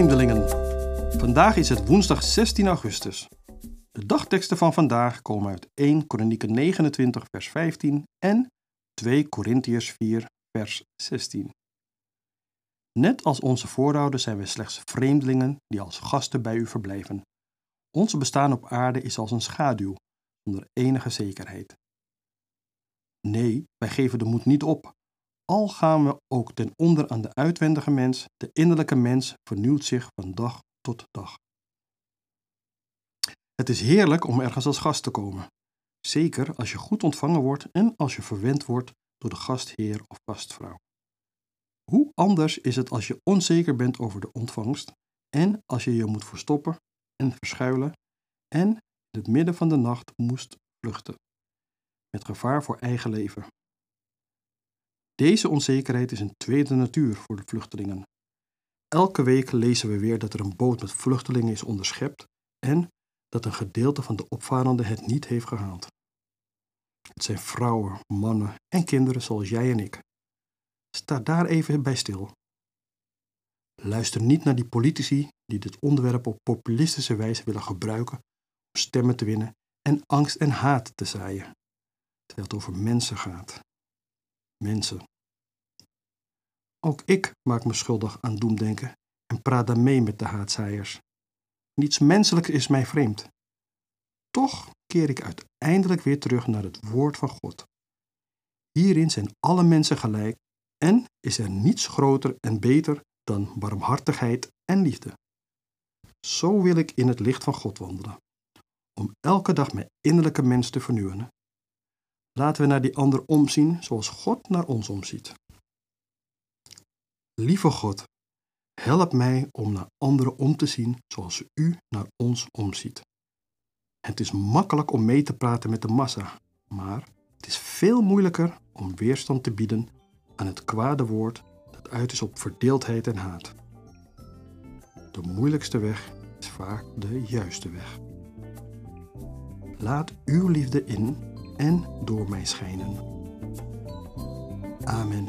Vreemdelingen. Vandaag is het woensdag 16 augustus. De dagteksten van vandaag komen uit 1 Kronieken 29 vers 15 en 2 Korintiërs 4 vers 16. Net als onze voorouders zijn wij slechts vreemdelingen die als gasten bij u verblijven. Ons bestaan op aarde is als een schaduw, zonder enige zekerheid. Nee, wij geven de moed niet op, al gaan we ook ten onder aan de uitwendige mens, de innerlijke mens vernieuwt zich van dag tot dag. Het is heerlijk om ergens als gast te komen. Zeker als je goed ontvangen wordt en als je verwend wordt door de gastheer of gastvrouw. Hoe anders is het als je onzeker bent over de ontvangst en als je je moet verstoppen en verschuilen en in het midden van de nacht moest vluchten, met gevaar voor eigen leven. Deze onzekerheid is een tweede natuur voor de vluchtelingen. Elke week lezen we weer dat er een boot met vluchtelingen is onderschept en dat een gedeelte van de opvarenden het niet heeft gehaald. Het zijn vrouwen, mannen en kinderen zoals jij en ik. Sta daar even bij stil. Luister niet naar die politici die dit onderwerp op populistische wijze willen gebruiken om stemmen te winnen en angst en haat te zaaien, terwijl het over mensen gaat. Mensen. Ook ik maak me schuldig aan doemdenken en praat daar mee met de haatzaaiers. Niets menselijks is mij vreemd. Toch keer ik uiteindelijk weer terug naar het woord van God. Hierin zijn alle mensen gelijk en is er niets groter en beter dan barmhartigheid en liefde. Zo wil ik in het licht van God wandelen, om elke dag mijn innerlijke mens te vernieuwen. Laten we naar die ander omzien zoals God naar ons omziet. Lieve God, help mij om naar anderen om te zien zoals U naar ons omziet. Het is makkelijk om mee te praten met de massa, maar het is veel moeilijker om weerstand te bieden aan het kwade woord dat uit is op verdeeldheid en haat. De moeilijkste weg is vaak de juiste weg. Laat uw liefde in en door mij schijnen. Amen.